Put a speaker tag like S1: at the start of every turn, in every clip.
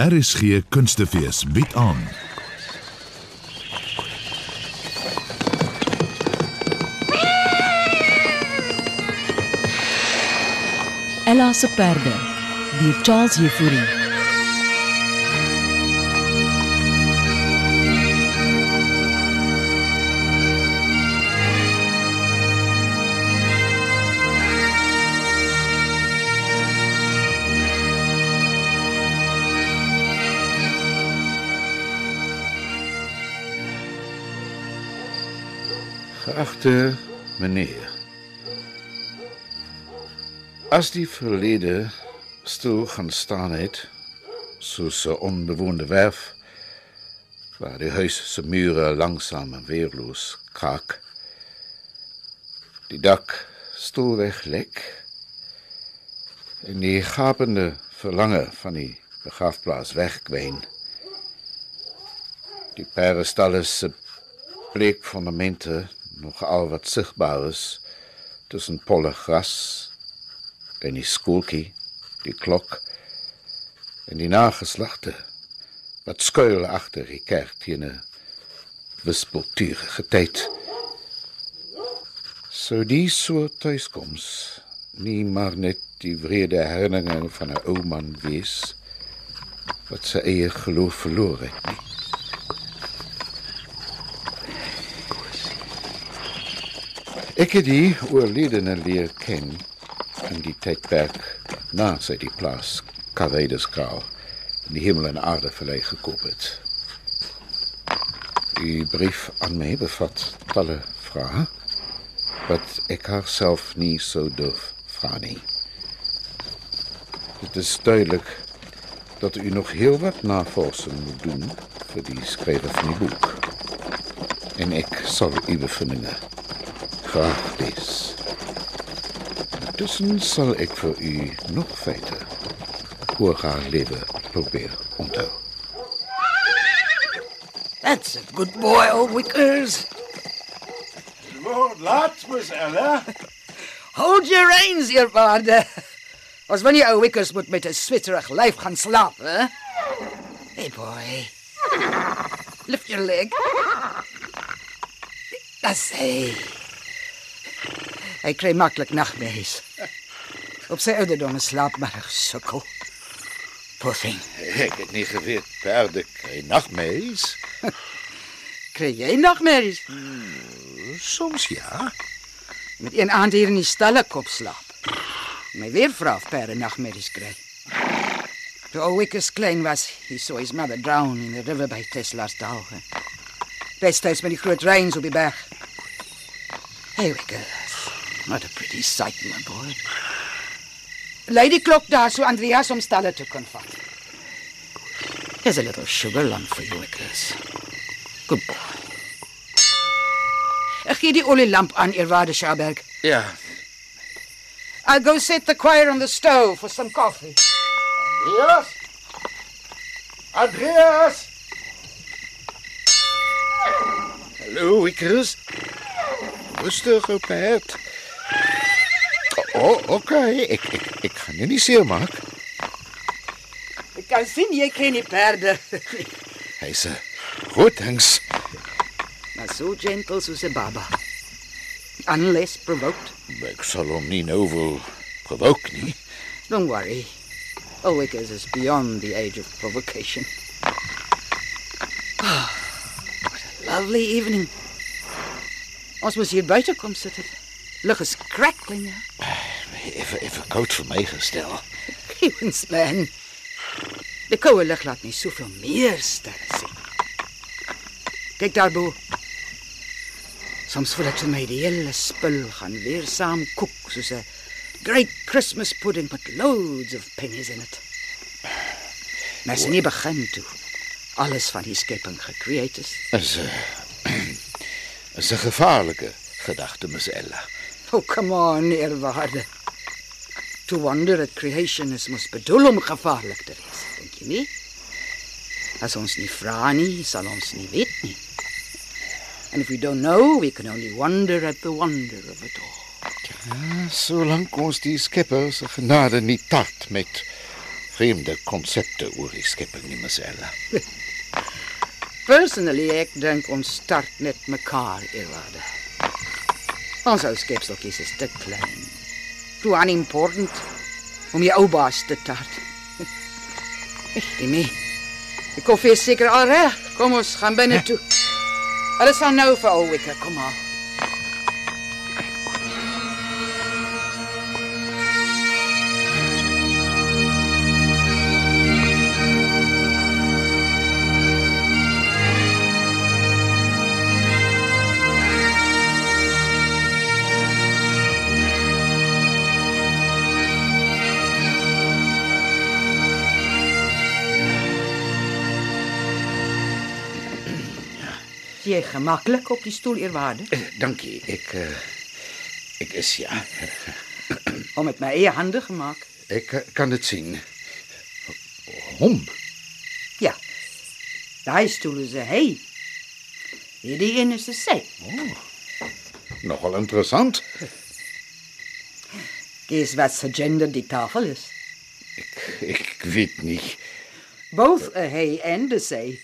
S1: RSG Kunstefees bied aan.
S2: Ella se perde deur Charles Jefouri.
S3: Geachte meneer. As die verlede stil gaan staan het, soos 'n onbewoonde werf waar die huis se mure langsaam en weerloos kraak. Die dak stilweg lek en die gapende verlange van die begrafplaas wegkwyn. Die perestalle se bleek nog al wat sigbaar is tussen polle gras en die skooltjie, die klok en die nageslagte wat skuil agter die kerk teen 'n wispelturige tyd. So die so tuiskoms nie maar net die wrede herinneringe van 'n ou man wees wat sy eie geloof verloor het nie. Ek het die oorledene leer ken in die tydperk na sy die plaas Kavedeskraal in die hemel en aarde verlei gekoop het. Die brief aan my bevat talle vrae wat ek haarself nie sou durf vra nie. Dit is duidelik dat u nog heel wat navorsing moet doen vir die skrywer van die boek. En ek sal u bevindinge graag lees. Tussen sal ek vir u nog feite oor haar lewe probeer onthou.
S4: That's a good boy, old Wickers.
S5: Lord, laat mos Ella.
S4: Hold your reins, eerwaarde. Ons wil nie ou Wickers moet met 'n switterig lyf gaan slaap, hè? Hey boy. Lift your leg. That's hy. Hy kry maklik nagmerries. Op sy ouderdom slaap maar sukkel. Poor thing.
S3: Ek het nie geweet perde kry nagmerries.
S4: Kry jy nagmerries?
S3: Soms ja.
S4: Met een aand hier in die stalle kop slaap. My weer vra of perde nagmerries kry. Toe ou Wickers klein was, he saw his mother drown in the river by Tesla's Dal. Destyds met die groot reëns op die berg. Hey Wickers, what a pretty sight, my boy. Lei die klok daar so Andreas om stalle toe kan vat. Here's a little sugar lump for you, Wickers. Good boy. Ek gee die olielamp aan, eerwaarde Schaberg.
S3: Ja,
S4: I'll go set the choir on the stove for some coffee.
S5: Andreas? Andreas?
S3: hallo Wickers. Rustig op perd. O, oh, okay. Ek ek ek gaan jou nie seermaak.
S4: Ek kan sien jy ken die perde.
S3: Hy's 'n groot hings.
S4: Maar so gentle soos 'n baba. Unless provoked.
S3: Ek sal hom nie nou wil provoke nie.
S4: Don't worry. Ulwickers is beyond the age of provocation. Ah, what a lovely evening. Ons moes hier buite kom sit het. Lug is crackling. ja.
S3: Effe effe koud vir my gestel.
S4: Heavens man. Die koue lig laat nie soveel meer sterre sien. Kyk daar bo. Soms voel ek vir my die hele spul gaan weer saam koek soos 'n great Christmas pudding with loads of pennies in it. Mens nie begin toe. Alles van die skepping gecreate is.
S3: Is 'n is 'n gevaarlike gedagte, Miss Ella.
S4: Oh, come on, eerwaarde. To wonder at creation is mos bedoel om gevaarlik te wees, dink jy nie? As ons nie vra nie, sal ons nie weet nie. And if we don't know, we can only wonder at the wonder of it all.
S3: Ja, solank ons die Skepper se genade nie tart met vreemde konsepte oor die skepping nie, Miss Ella.
S4: Personally ek dink ons start net mekaar eerwaarde. Ons ou skepseltjies is te klein. Too unimportant om jou ou baas te tart. Mee. Die koffie is seker al reg. Kom ons gaan binne toe. Alles sal nou vir ou Wikke kom maar. Jy gemaklik op die stoel eerwaarde
S3: Eh, Dankie. Ek uh, ek is ja.
S4: om met my eie hande gemaak.
S3: Ek eh, kan dit sien. Hom.
S4: Ja. Daai stoel is 'n hey. Hierdie een is 'n sy.
S3: Nogal interessant.
S4: Dis wat se gender die tafel is.
S3: Ek ek weet nie.
S4: Both hey en 'n sy.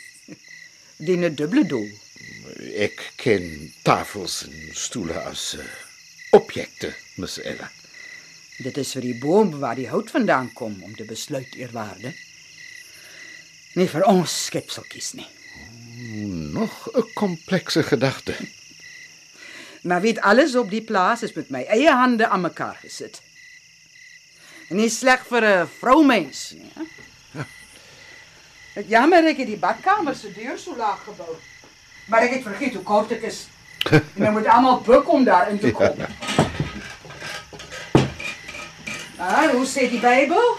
S4: Dien 'n dubbele doel.
S3: Ek ken tafels en stoele as uh, objekte, Miss Ella.
S4: Dit is vir die boom waar die hout vandaan kom om te besluit eerwaarde. Nie vir ons skepseltjies nie.
S3: Nog 'n komplekse gedagte.
S4: Maar weet alles op die plaas is met my eie hande aan mekaar gesit. En nie sleg vir 'n vroumens nie. Dit jammer ek het die badkamer se deur so laag gebou. Maar ek het vergeet hoe kort dit is. En dan moet almal buk om daarin te kom. Ah, hoe sê die Bybel?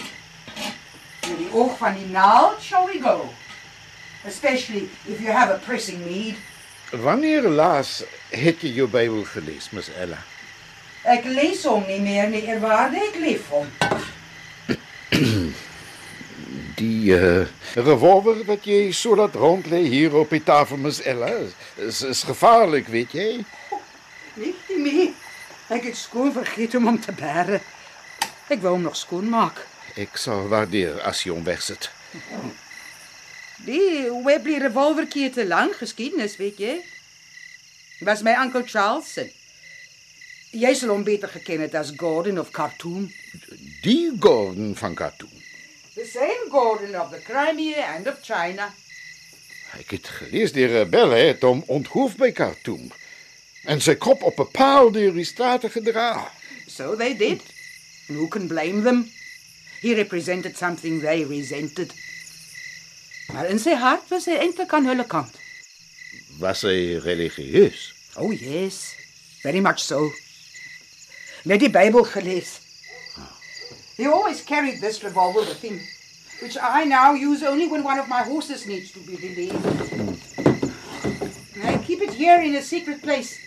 S4: Met die oog van die naald shall we go. Especially if you have a pressing need.
S3: Wanneer laas het jy jou Bybel gelees, Miss Ella?
S4: Ek lees hom nie meer nie, eerwaarde, ek lief hom.
S3: Die uh, revolver wat jy so laat rond lê hier op die tafel, Miss Ella, is, is gevaarlik, weet jy?
S4: Lief nie meer. Ek het skoon vergeet om hom te bære. Ek wou hom nog skoon maak.
S3: Ek sal waardeer as jy hom wegsit.
S4: Die Webley revolvertjie het 'n lang geskiedenis, weet jy? Dit was my oom Charles se. Jy sal hom beter geken het as Gordon of Khartoum.
S3: Die Gordon van Khartoum.
S4: The same Gordon of the Crimea and of China.
S3: Ek het gelees die rebelle het hom onthoef by Khartoum en sy kop op 'n paal die strate gedra.
S4: So they did. And who can blame them? He represented something they resented. Maar in sy hart was hy eintlik aan hulle kant.
S3: Was hy religieus?
S4: Oh yes, very much so. Net die Bybel gelees. He always carried this revolver with him, which I now use only when one of my horses needs to be relieved. I keep it here in a secret place.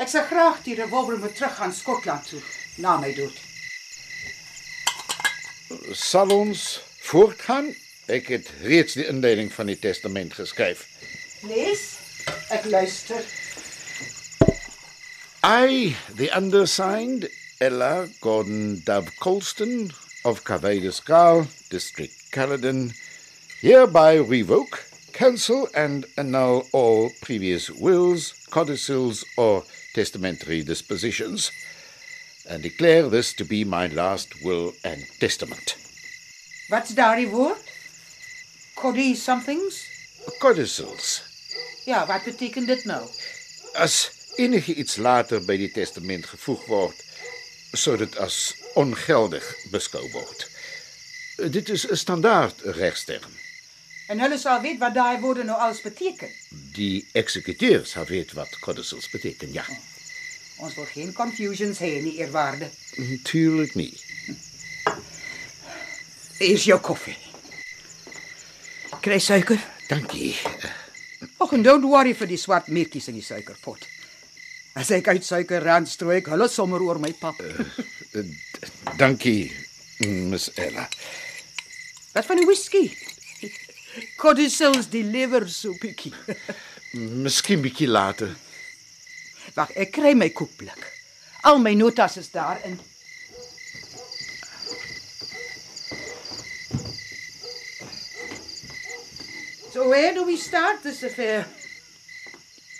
S4: Ek sal graag die revolver moet terug gaan Skotland toe na my dood.
S3: Sal ons voortgaan? Ek het reeds die inleiding van die testament geskryf.
S4: Lees. Ek luister.
S3: I, the undersigned, Ella Gordon Dove Colston of Carvedescal, District Caledon, hereby revoke, cancel, and annul all previous wills, codicils, or testamentary dispositions, and declare this to be my last will and testament.
S4: Wat's daardie woord? Cody somethings?
S3: Codicils.
S4: Ja, wat beteken dit nou?
S3: As enige iets later by die testament gevoeg word, sou dit as ongeldig beskou word. Dit is 'n standaard regsterm.
S4: En hulle sal weet wat daai woorde nou alles beteken.
S3: Die eksekuteur sal weet wat codicils beteken, ja.
S4: Ons wil geen confusions hê nie, eerwaarde.
S3: Natuurlik nie.
S4: Hier is jou koffie. Kry suiker?
S3: Dankie.
S4: Och, en don't worry vir die swart meertjies in die suikerpot. Als ek uitsuiker rand strooi ek hulle sommer oor pap.
S3: Eh, eh, dankie, Miss Ella.
S4: Wat van die whisky? Codicils die lewer so bietjie.
S3: Miskien bietjie later.
S4: Wag, ik krijg mijn koekblik. Al my notas is daarin. So where do we start this affair?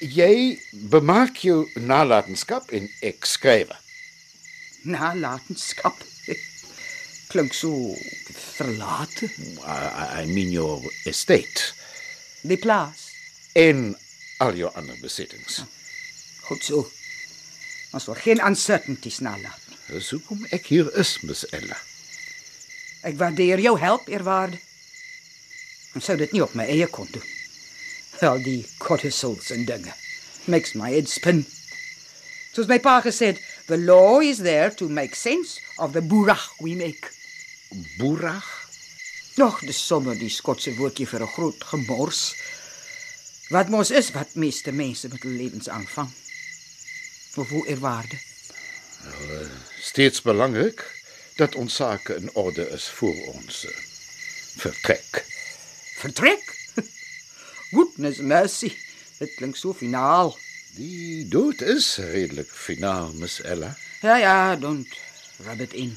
S3: Jy bemaak jou nalatenskap en ek skrywe.
S4: Nalatenskap. Klink so verlate.
S3: I, I mean your estate
S4: Die plaas.
S3: en al jou ander besittings.
S4: Goed so. Ons wil geen uncertainties nalat.
S3: Dis hoekom ek hier is, Miss Ella.
S4: Ek waardeer jou help, eerwaarde. Ek sou dit nie op my eie kon doen. Al die cortisols en dinge. Makes my head spin. Soos my pa gesê het, the law is there to make sense of the boerag we make.
S3: Boerag?
S4: Nog, dis sommer die Skotse woordjie vir 'n groot gemors. Wat mos is wat meeste mense met hulle lewens aanvang. Of hoe eerwaarde.
S3: Steeds belangrik dat ons sake in orde is voor ons uh, vertrek.
S4: Vertrek? Goodness mercy. Dit klink so finaal.
S3: Die dood is redelik finaal, Miss Ella.
S4: Ja, ja, don't rub it in.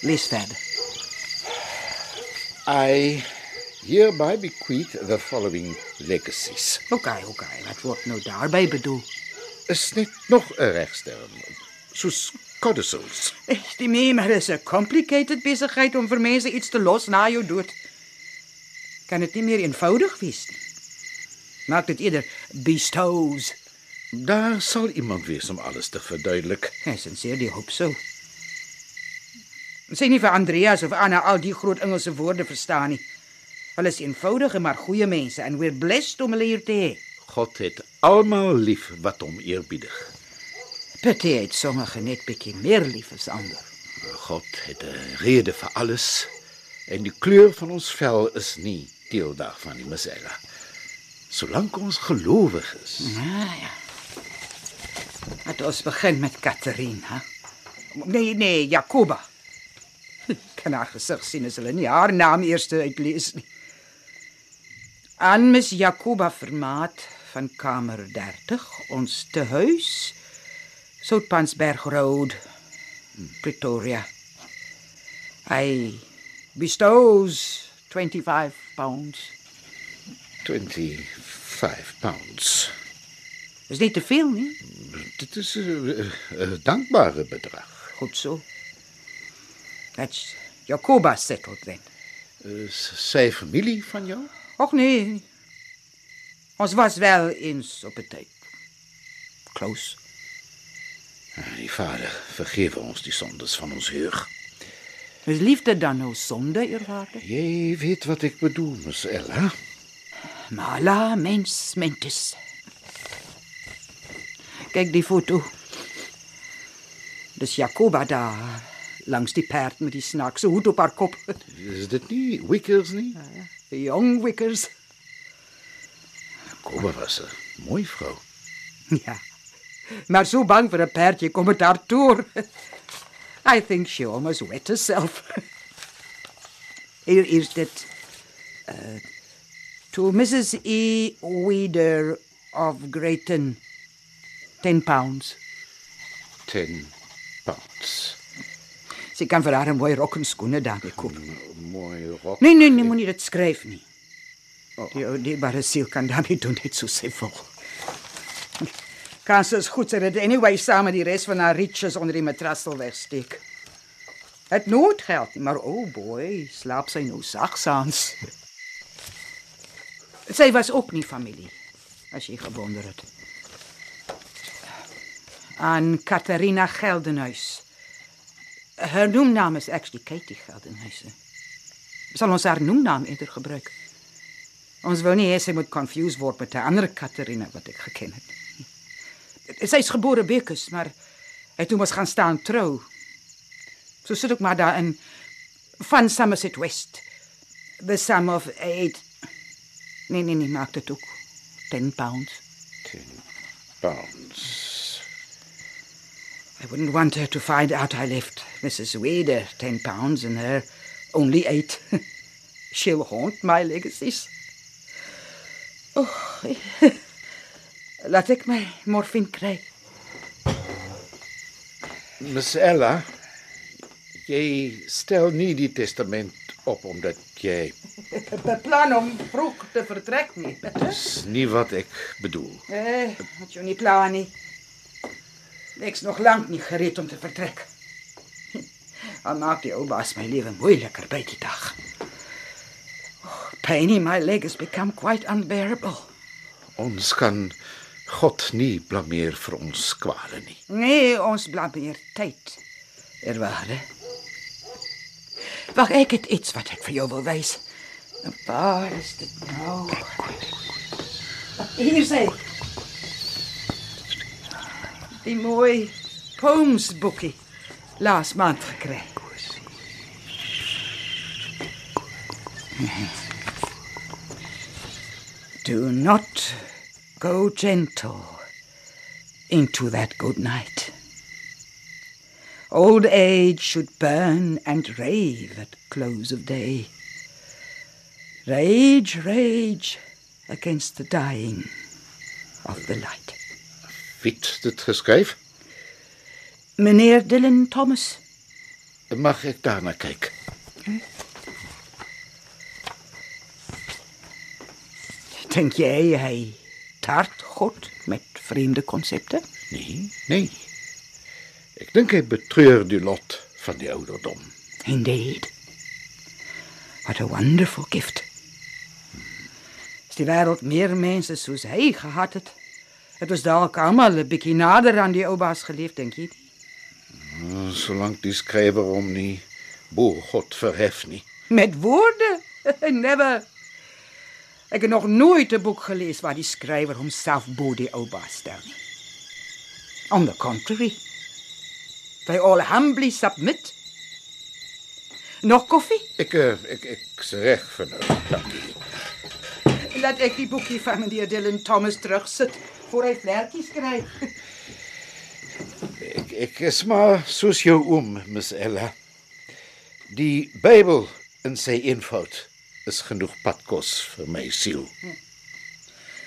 S4: Lees verder.
S3: I hereby bequeath the following legacies.
S4: Oké, oké. Wat word nou daarbey bedoel?
S3: Is net nog 'n regsterm, soos codicils.
S4: Ek die maar dis 'n complicated besigheid om vir mense iets te los na jou dood. Kan dit nie meer eenvoudig wees nie? Maak dit eerder bestows.
S3: Daar sal iemand wees om alles te verduidelik.
S4: Ja, sincerely hoop so. Sê nie vir Andreas of Anna al die groot Engelse woorde verstaan nie. Hulle is eenvoudige maar goeie mense en we're blessed om hulle hier te hê.
S3: God het almal lief wat hom eerbiedig.
S4: Pity het sommige net bietjie meer lief as ander.
S3: God het 'n rede vir alles en die kleur van ons vel is nie deel daarvan nie, Miss Ella. Solank ons gelowig is.
S4: Ja, ja. Het ons begin met Katherine, hè? Nee, nee, Jakoba. Kan haar gesig sien as hulle nie haar naam eers uitlees nie. Aan Miss Jakoba Vermaat van kamer 30, ons te huis, Soutpansberg Road, Pretoria. Hy bestows 25 pounds.
S3: 25 pounds.
S4: Dis nie te veel nie.
S3: Dit is 'n 'n dankbare bedrag.
S4: Goed so. That's Jakoba settled then.
S3: Is sy familie van jou?
S4: Och nee. Ons was wel eens op 'n tyd. Close.
S3: Die Vader, vergewe ons die sondes van ons jeug.
S4: Is liefde dan nou sonde, eerwaarde?
S3: Jy weet wat ek bedoel, Miss Ella.
S4: Mala mens mentis. Kyk die foto. Dis Jakoba daar langs die perd met die snaakse hoed op haar kop.
S3: Is dit nie Wickers nie?
S4: Die jong wickers.
S3: Koba was 'n mooi vrou.
S4: Ja. Maar so bang vir 'n perdjie kom dit haar toer. I think she almost wet herself. Hier is dit uh, to Mrs. E. Weeder of Greyton 10 pounds.
S3: 10 pounds.
S4: Sy kan vir haar 'n mooi rok en skoene daarmee koop.
S3: Mooi rok.
S4: Nee nee nee, moenie dit skryf nie. Die ou dierbare siel kan daarmee doen net so sy wil. Kans is goed sy het dit anyway saam met die res van haar riches onder die matras sal wegsteek. Het nooit geld nie, maar oh boy, slaap sy nou sagsaans. Sy was ook nie familie as jy gewonder het. Aan Katharina Geldenhuis. Haar noemnaam is actually Katie Geldenhuis. Sal ons haar noemnaam eerder gebruik? Ons wil nie hê sy moet confused word met 'n ander Katharina wat ek geken het. Sy is gebore Bekus, maar hy toe mos gaan staan trou. So sit ek maar daar in van Somerset West. The sum of 8 Nee nee nee, maak dit ook 10 pounds.
S3: 10 pounds.
S4: I wouldn't want her to find out I left Mrs. Wade 10 pounds and her only 8. She'll haunt my legacies. Oh, laat ek my morfine kry.
S3: Miss Ella, jy stel nie die testament op omdat jy
S4: Ek het beplan om vroeg te vertrek nie.
S3: dis nie wat ek bedoel.
S4: Eh, het jy nie plan nie. Ek's nog lank nie gereed om te vertrek. Dan maak die ou baas my lewe moeiliker by die dag. Oh, pain in my leg has become quite unbearable.
S3: Ons kan God nie blameer vir ons kwale nie.
S4: Nee, ons blameer tyd. Erware. Wag, ek het iets wat ek vir jou wil wys. En Waar is dit nou? Hier sê. Die mooi poems boekie laas maand gekry. Do not go gentle into that good night. Old age should burn and rave at close of day. Rage, rage against the dying of the light.
S3: Wie dit geskryf?
S4: Meneer Dylan Thomas,
S3: Mag ek daarna kyk?
S4: dink jy hy tart God met vreemde konsepte?
S3: Nee, nee. Ek dink hy betreur die lot van die ouderdom.
S4: Indeed. What a wonderful gift. As die wêreld meer mense soos hy gehad het, het ons dalk almal 'n bietjie nader aan die ou baas geleef, dink jy?
S3: Solank die skrywer hom nie bo God verhef nie.
S4: Met woorde? Never. Ek het nog nooit 'n boek gelees waar die skrywer homself bo die ou baas stel nie. On the contrary. They all humbly submit. Nog koffie?
S3: Ek eh, ek ek is reg vir nou. Dankie.
S4: Laat ek die boekie van meneer Dylan Thomas terugsit voor hy vlekkies kry.
S3: Ek ek is maar soos jou oom, Miss Ella. Die Bybel in sy eenvoud is genoeg padkos vir my siel.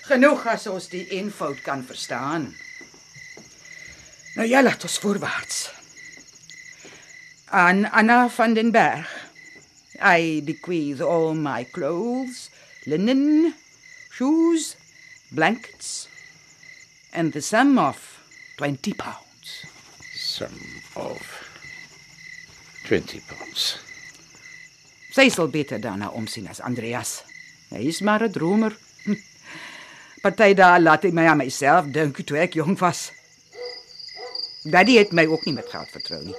S4: Genoeg as ons die eenvoud kan verstaan. Nou ja, laat ons voorwaarts. Aan Anna van den Berg. I bequeath all my clothes, linen, shoes, blankets, and the sum of 20 pounds.
S3: Some of 20 pounds.
S4: Sy sal beter daarna omsien as Andreas. Hy is maar 'n dromer. Hm. Party dae laat hy my aan myself dink toe ek jong was. Daddy het my ook nie met geld vertrou nie.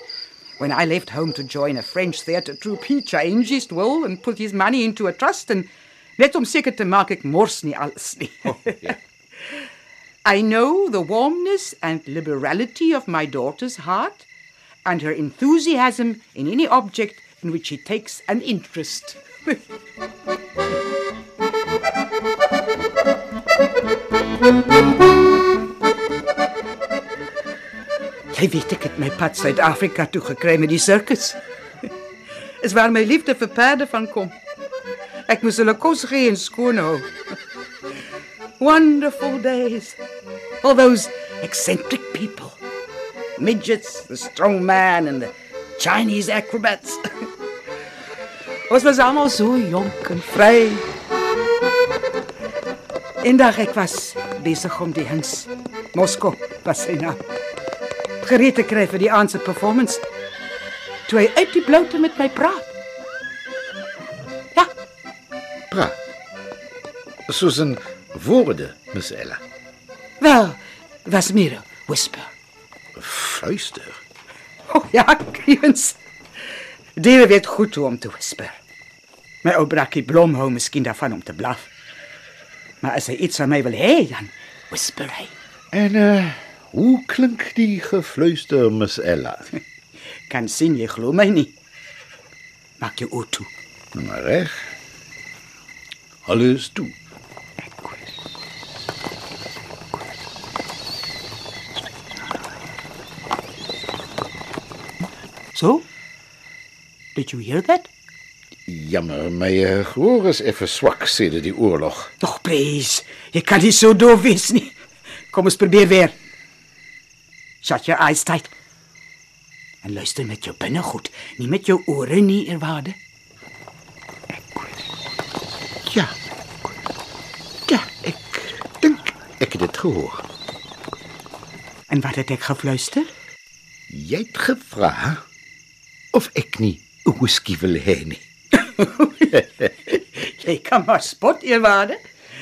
S4: When I left home to join a French theatre troupe, he changed his will and put his money into a trust and net om seker te maak ek mors nie alles nie.
S3: ja.
S4: I know the warmness and liberality of my daughter's heart and her enthusiasm in any object in which she takes an interest. Jy weet ek het my pad Suid-Afrika toe gekry met die sirkus. Is waar my liefde vir perde van kom. Ek moes hulle kos gee en skoon hou. Wonderful days. All those eccentric people. Midgets, the strong man and the Chinese acrobats. Ons was almal so jonk en vry. Eendag ek was besig om die Hins Moskou was sy naam. Gereed te kry vir die aand se performance. Toe hy uit die bloute met my praat. Ja,
S3: Praat. Soos in woorde, Miss Ella.
S4: wel, was meer 'n whisper.
S3: Fluister.
S4: Oh ja, Kriens. Diere weet goed hoe om te whisper. My ou brakkie Blom hou miskien daarvan om te blaf. Maar as hy iets van my wil hê, dan whisper hy.
S3: En uh hoe klink die gefluister, Miss Ella?
S4: Kan sien jy glo my nie. Maak jou oë toe.
S3: Maar reg. Alles toe.
S4: So? Did you hear that?
S3: Jammer, my uh, gehoor is effe swak sedert die oorlog.
S4: Tog, please. Jy kan nie so doof wees nie. Kom ons probeer weer. Shut your eyes tight. En luister met jou binnegoed, nie met jou ore nie, eerwaarde. Ja.
S3: Ja, ek dink ek het dit gehoor.
S4: En wat het ek gefluister?
S3: Jy het gevra of ek nie 'n whisky wil hê nie.
S4: Jy kan maar spot, eerwaarde,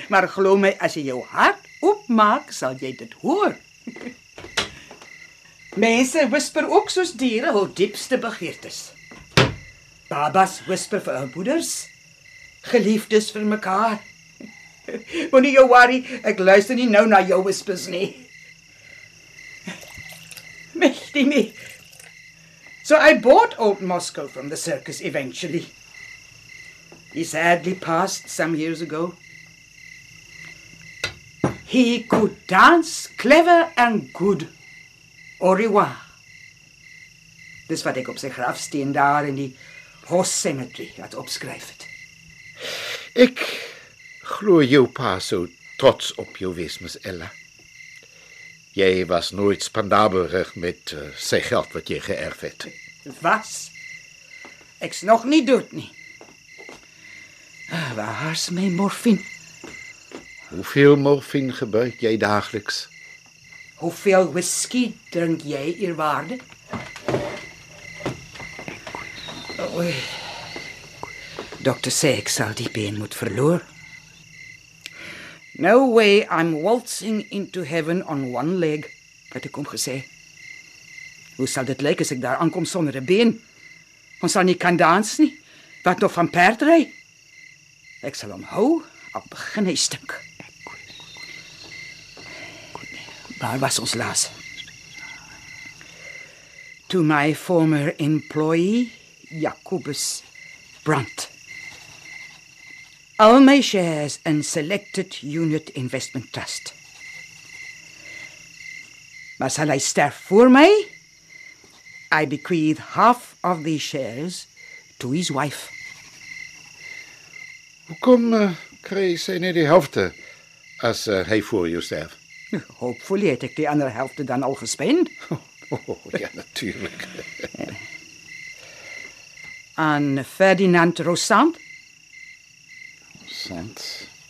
S4: maar glo my as jy jou hart oopmaak, sal jy dit hoor. Mense whisper ook soos diere hul diepste begeertes. Babas whisper vir hul moeders, geliefdes vir mekaar. Moenie jou worry, ek luister nie nou na jou whispers nie. Mechty me. So I bought old Moscow from the circus eventually. He sadly passed some years ago. He could dance clever and good. Au revoir. Dis wat ek op sy grafsteen daar in die Horse Cemetery opskryf het.
S3: Ek glo jou pa sou trots op jou wees, Ella. Jy was nooit spandabelig met uh, sy geld wat jy geërf het.
S4: Was. Ek's nog nie dood nie. Ah, Waar's my morfine?
S3: Hoeveel morfine gebruik jy daagliks?
S4: Hoeveel whisky drink jy, eerwaarde? Oei. Dokter sê ek sal die been moet verloor. No way I'm waltzing into heaven on one leg, het ek hom gesê. Hoe sal dit lyk as ek daar aankom sonder 'n been? Ons sal nie kan dans nie. Wat nog van perdry? Ek sal hom hou, al begin hy. Waar was ons laas? To my former employee, Jacobus Brandt. All my shares in Selected Unit Investment Trust. Maar sal hy sterf voor my? I bequeath half of these shares to his wife.
S3: Hoekom uh, kry sy net die helfte as uh, hy voor jou sterf?
S4: Hopefully het ek die ander helfte dan al gespend.
S3: Oh, ja, natuurlik.
S4: Aan Ferdinand Rosand,
S3: Sant.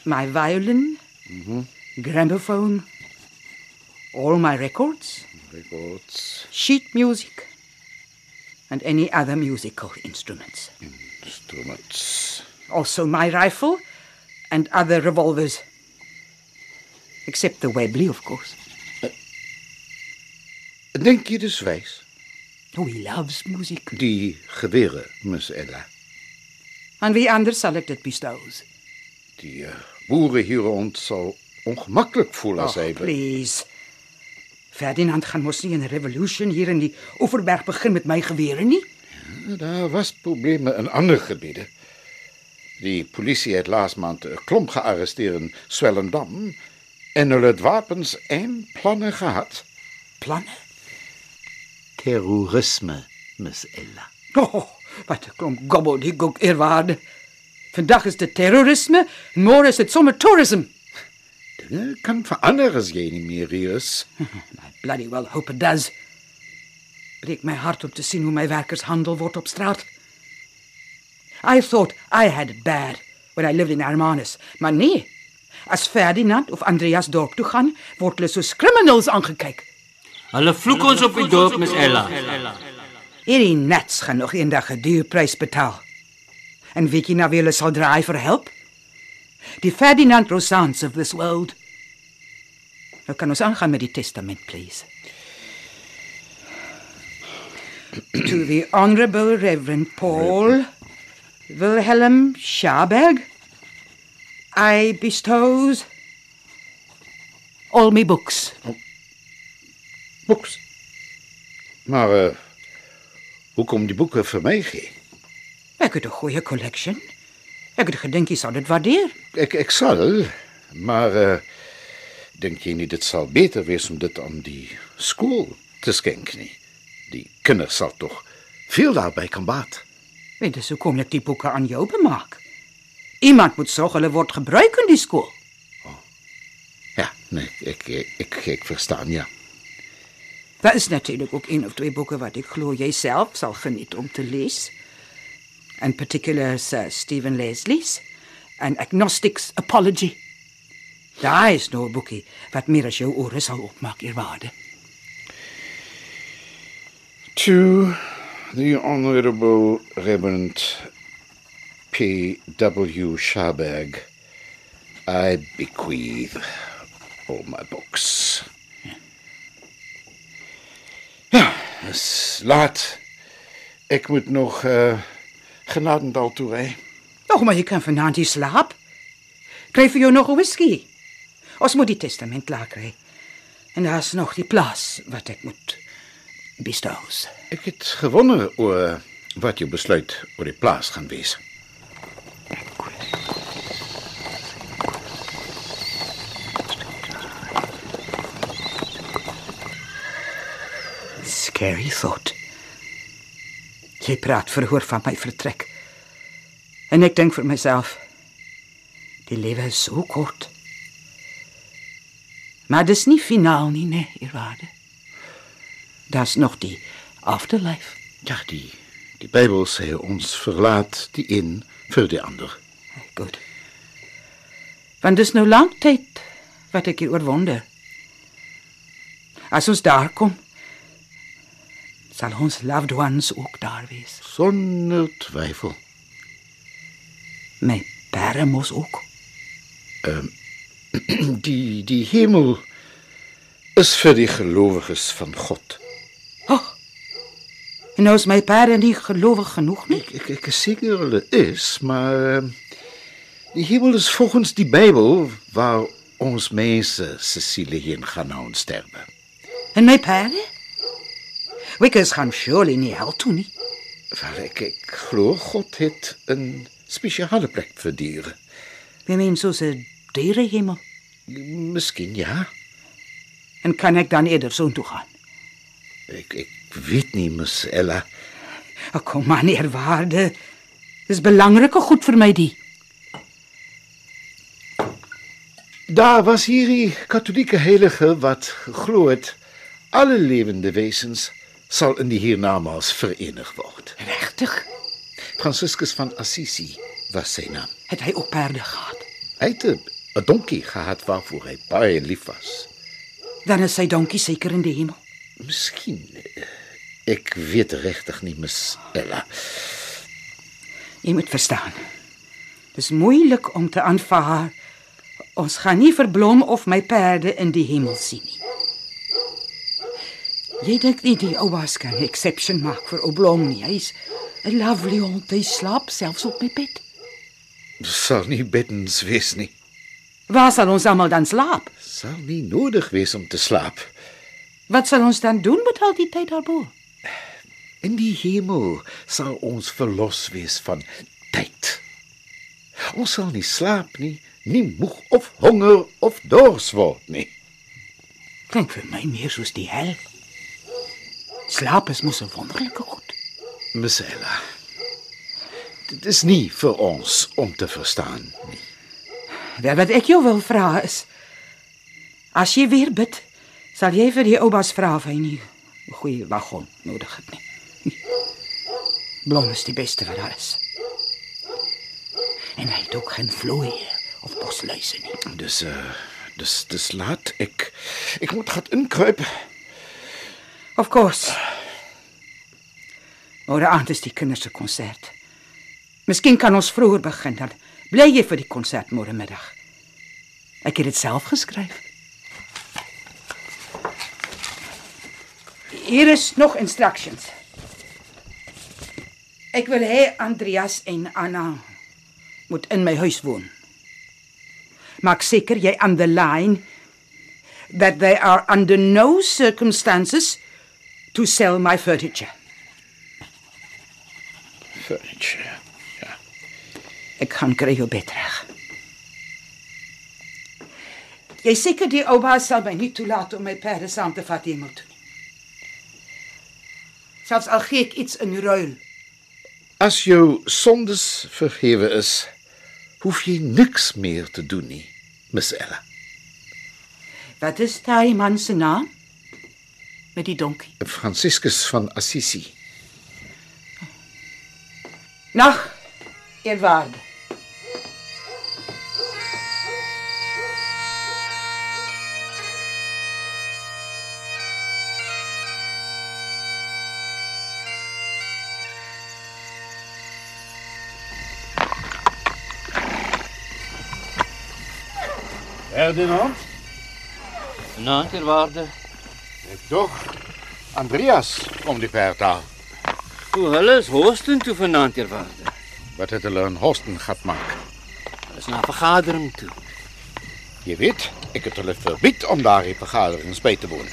S4: my violin, gramophone, all my records,
S3: Records,
S4: sheet music, and any other musical instruments.
S3: instruments.
S4: Also my rifle and other revolvers. Except the Webley, of course.
S3: Dink jy dis wys?
S4: Oh, he loves music.
S3: Die gewere, Miss Ella.
S4: Aan wie anders sal ek dit bestow?
S3: Die uh, boere hier rond sal ongemaklik voel as hy
S4: please. Ferdinand gaan mos nie 'n revolution hier in die Oeverberg begin met my gewere nie.
S3: Daar was probleme in ander gebiede. Die polisie het laas maand klomp gearresteer in Swellendam en hulle het wapens en planne gehad.
S4: Planne.
S3: Terrorisme, Miss Ella.
S4: Oh, wat 'n klomp gobbledygook eerwaarde. Vandag is dit terrorisme en môre is dit sommer tourism.
S3: Dinge kan verander as jy nie meer hier is.
S4: I bloody well hope it does. Breek my hart om te sien hoe my werkers handel word op straat. I thought I had it bad when I lived in Hermanus, maar nee. As Ferdinand of Andreas dorp toe gaan, word hulle soos criminals aangekyk.
S6: Hulle vloek ons op die dorp, Miss Ella.
S4: Hierdie nets gaan nog eendag 'n duur prys betaal. En weet jy nou wie hulle sal draai vir help? Die Ferdinand Rosans of this world. Nou kan ons aangaan met die testament, please. to the Honorable Reverend Paul Wilhelm Schaberg, I bestows all my books.
S3: Boeks. Maar uh, hoekom die boeke vir my gee?
S4: Ek het 'n goeie collection. Ek het gedink jy sal dit waardeer.
S3: Ek ek sal, maar uh, dink jy nie dit sal beter wees om dit aan die skool te nie? Die kinders sal tog veel daarby kan baat.
S4: Weet jy hoekom ek die boeke aan jou bemaak? Iemand moet sorg hulle word gebruik in die skool.
S3: Ja, nee, ek ek ek, ek verstaan ja.
S4: Daar is natuurlik ook een of twee boeke wat ek glo jy self sal geniet om te lees. In particular Sir Stephen Leslie's An Agnostic's Apology. Daar is nou 'n boekie wat meer as jou ore sal opmaak, eerwaarde.
S3: To the Honorable Reverend P.W. Schaberg, I bequeath all my books. Ja, het is laat. Ik moet nog uh, Genadendal toe
S4: maar jy kan vanaand nie slaap. Kry vir jou nog 'n whisky. Ons moet die testament klaar kry. En daar's nog die plaas wat ek moet
S3: Ik het gewonder oor wat jou besluit oor die plaas gaan wees.
S4: Scary thought. Jy praat verhoor van my vertrek. En ek dink vir myself, die lewe is so kort. Maar dis nie finaal nie, nee, eerwaarde. Daar's nog die afterlife.
S3: Ja, die, die Bijbel sê ons verlaat die een vir die ander.
S4: Goed. Want dis nou lank tyd wat ek hieroor wonder. As ons daar kom, sal ons loved ones ook daar wees.
S3: Sonder twyfel.
S4: My pere mos ook.
S3: Die die hemel is vir die gelowiges van God.
S4: En nou is my pere nie gelowig genoeg nie.
S3: Ek ek, ek is seker hulle is, maar ehm, die hemel is volgens die Bybel waar ons mense se siele heen gaan na ons sterwe.
S4: En my pere? Wickers gaan surely nie hel toe nie.
S3: Wel ek ek glo God het 'n spesiale plek vir diere.
S4: Wie meen soos 'n dierehemel?
S3: Miskien ja.
S4: En kan ek dan eerder soontoe gaan?
S3: Ek ek weet nie, Miss Ella.
S4: Ek kom maar neer waarde. Dis belangrike goed vir my die.
S3: Daar was hierdie katholieke heilige wat geglo het alle lewende wesens sal in die hiernamaals verenig word.
S4: Regtig?
S3: Franciscus van Assisi was sy naam.
S4: Het hy ook perde gehad?
S3: Hy het 'n donkie gehad waarvoor hy baie lief was.
S4: Dan is sy donkie seker in die hemel.
S3: Miskien eh, ek weet regtig nie, Miss Ella.
S4: Jy moet verstaan. Dis moeilik om te aanvaar. Ons gaan nie verblom of my perde in die hemel sien nie. Jy dink nie die ouas kan 'n exception maak vir Oblong nie. Hy's 'n lovely hond. Hy slaap selfs op my bed.
S3: Sal nie beddens wees nie.
S4: Waar sal ons almal dan slaap?
S3: Sal nie nodig wees om te slaap.
S4: Wat sal ons dan doen met al die tyd daarbo?
S3: In die hemel sal ons verlos wees van tyd. Ons sal nie slaap nie, nie moeg of honger of dors word nie.
S4: Klink vir my meer soos die hel. Slaap is mos 'n wonderlike goed.
S3: Miss Ella. Dit is nie vir ons om te verstaan nie.
S4: Wel wat ek jou wil vra is as jy weer bid, sal jy vir die oupas vra of hy nie 'n goeie wagon nodig het nie. Blom is die beste daar is. En hy het ook geen vlooie of bosluise nie.
S3: Dis uh dis dis laat ek ek moet gaan inkruip.
S4: Of course. Môre aand is die kinders se konsert. Miskien kan ons vroeër begin dan bly jy vir die konsert môre middag. Ek het dit self geskryf. Hier is nog instructions. Ek wil hê Andreas en Anna moet in my huis woon. Maak seker jy underline that they are under no circumstances to sell my furniture.
S3: Furniture. Ja.
S4: Ek gaan kry jou bed reg. Jy seker die oupa sal my nie toelaat om my perde saam te vat hemel toe nie. Selfs al gee ek iets in ruil.
S3: As jou sondes vergewe is, hoef jy niks meer te doen nie, Miss Ella.
S4: Wat is daai man se naam? Met die donkie.
S3: Franciscus van Assisi.
S4: Nag, eerwaarde.
S7: Ferdinand?
S6: Vanaand, eerwaarde.
S3: Ek dog Andreas kom die perd al.
S6: Hoe hulle is hosten toe vanaand, eerwaarde.
S3: Wat het hulle in Hosten gehad maak?
S6: Is na vergadering toe.
S3: Jy weet, ek het hulle verbied om daardie vergaderings by te woon.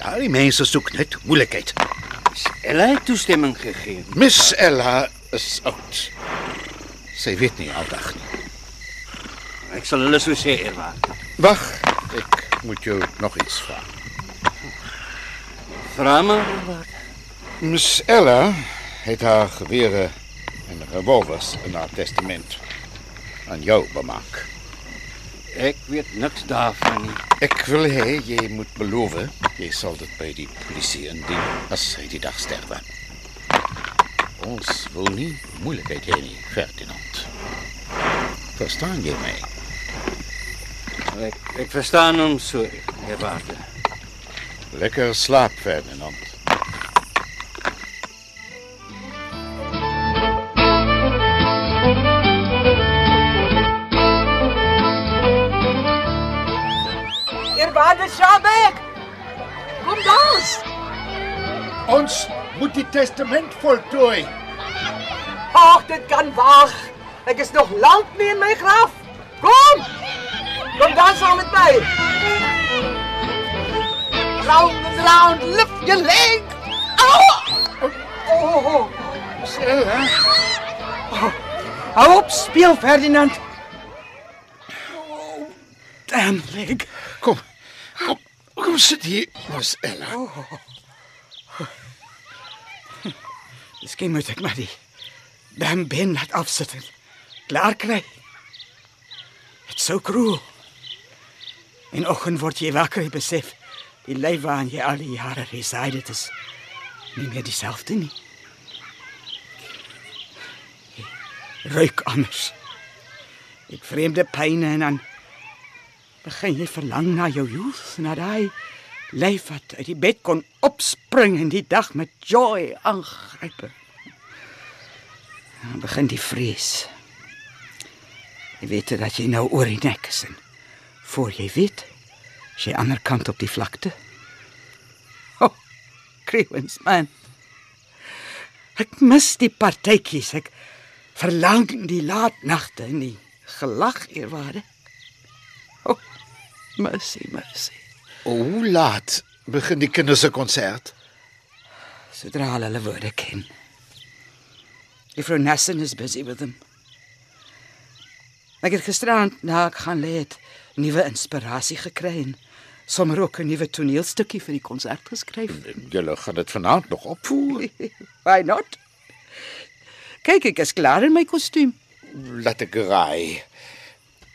S3: Daardie mense soek net moeilikheid.
S6: Ella het toestemming gegee.
S3: Miss Ella is oud. Sy weet nie aldag nie.
S6: So sê, eerwaarde.
S3: Wag, ek moet jou nog iets vra.
S6: Vra maar, eerwaarde.
S3: Miss Ella het haar gewere en revolvers in haar testament aan jou bemaak.
S6: Ek weet niks daarvan nie.
S3: Ek wil hê jy moet beloof jy sal dit by die polisie indien as hy die dag sterwe. Ons wil nie moeilikheid hê nie, Ferdinand. Verstaan jy my?
S6: Ek ek verstaan hom so, eerwaarde.
S3: Lekker slaap, Ferdinand.
S8: Eerwaarde Shabek. Kom dans.
S7: Ons moet die testament voltooi.
S4: Ag, dit kan wag. Ek is nog lank nie in my graf. Kom! Kom dan saam met my. Round and round, lift your leg. Au! Oh, oh.
S7: Ella,
S4: Hou op speel, Ferdinand. Oh, damn leg.
S3: Kom. Kom, kom sit hier, Miss Ella.
S4: Miskien moet ek maar die damn ben laat afsit en klaar kry. Dit's so cruel. En oggend word jy wakker en besef die lyf waarin jy al die jare resided is nie meer dieselfde nie. Ruik anders. Ek vreemde pyne en dan begin jy verlang na jou youth, na daai lyf wat uit die bed kon opspring en die dag met joy aangryp. Dan begin die vrees. Jy weet dat jy nou oor die nek is en voor jy weet, is jy ander kant op die vlakte. Oh, Crewens man. Ek mis die partytjies. Ek verlang die laat nagte en die gelag eerwaarde. Oh, mercy, mercy.
S3: Hoe laat begin die kinders se konsert?
S4: Sodra hulle hulle woorde ken. Juffrou Nassen is busy with them. Ek het gisterand na ek gaan lê het nuwe inspirasie gekry en sommer ook 'n nuwe toneelstukkie vir die konsert geskryf.
S3: Julle gaan dit vanaand nog opvoer.
S4: Why not? Kyk, ek is klaar in my kostuum.
S3: Laat ek raai.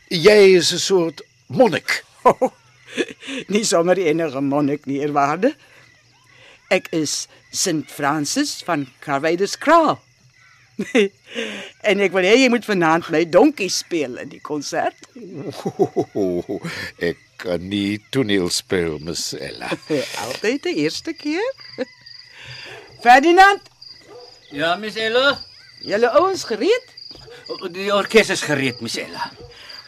S3: Jy is 'n soort monnik.
S4: Oh, nie sommer enige monnik nie, eerwaarde. Ek is Sint Francis van Carvader's Kraal. en ek wil hê jy moet vanaand my donkie speel in die konsert.
S3: Ek kan nie toneel speel, Miss Ella.
S4: Altyd die eerste keer. Ferdinand,
S6: Ja, Miss Ella.
S4: julle ouens gereed?
S6: Die orkes is gereed, Miss Ella.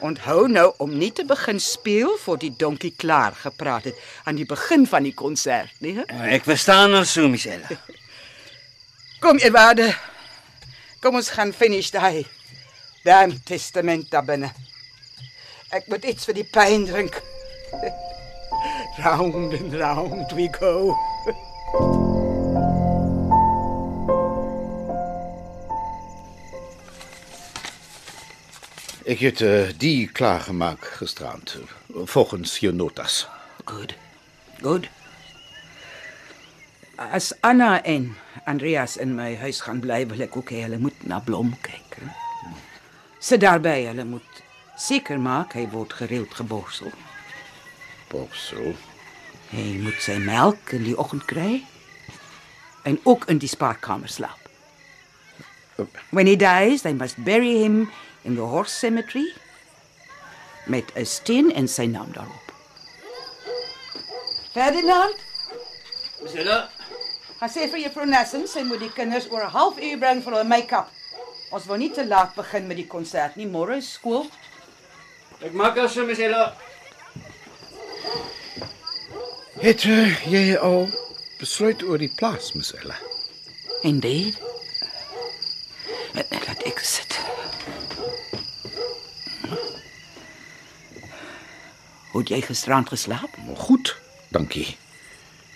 S4: Onthou nou om nie te begin speel voor die donkie klaar gepraat het aan die begin van die konsert, nie? hè?
S6: Ek verstaan al so, Miss Ella.
S4: Kom, Edwarde. Kom ons gaan finish daai damn testament daar binne. Ek moet iets vir die pyn drink. round and round we go.
S3: Ek het uh, die klaargemaak gisterand volgens jou notas.
S4: Good. Good. As Anna en Andreas in my huis gaan bly, wil ek ook hê hulle moet na Blom kyk. Sit daarby, hulle moet seker maak hy word gereeld geborsel.
S3: Borsel.
S4: Hy moet sy melk in die oggend kry en ook in die spaarkamer slaap. When he dies, they must bury him in the horse cemetery met 'n steen en sy naam daarop. Ferdinand,
S6: Miss Ella.
S4: Gaan sê vir juffrou Nassen, sy moet die kinders oor 'n halfuur bring vir hulle make-up. Ons wil nie te laat begin met die konsert nie. Môre is skool.
S6: Ek maak as Miss Ella.
S3: Het uh, jy al besluit oor die plaas, Miss Ella?
S4: Indeed. Laat ek sit. Hoe het jy gisterand geslaap?
S3: Goed, dankie.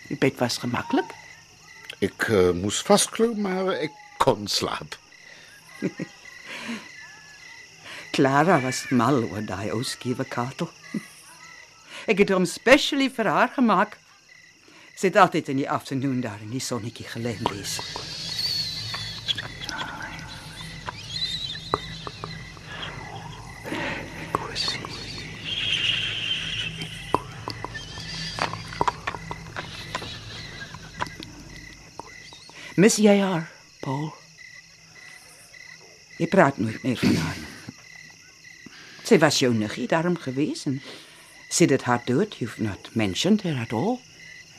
S4: Die bed was gemaklik.
S3: Ek uh, moes vasklou, maar ek kon slaap.
S4: Clara was mal oor daai ou skiewe katel. Ek het hom specially haar gemaak. Sy het altyd in die afternoon daar in die sonnetjie gelê lees. Mis jy haar, Paul? Jy praat nooit meer van haar. Sy was jou niggie daarom gewees en sê dit haar dood, you've not mentioned her at all.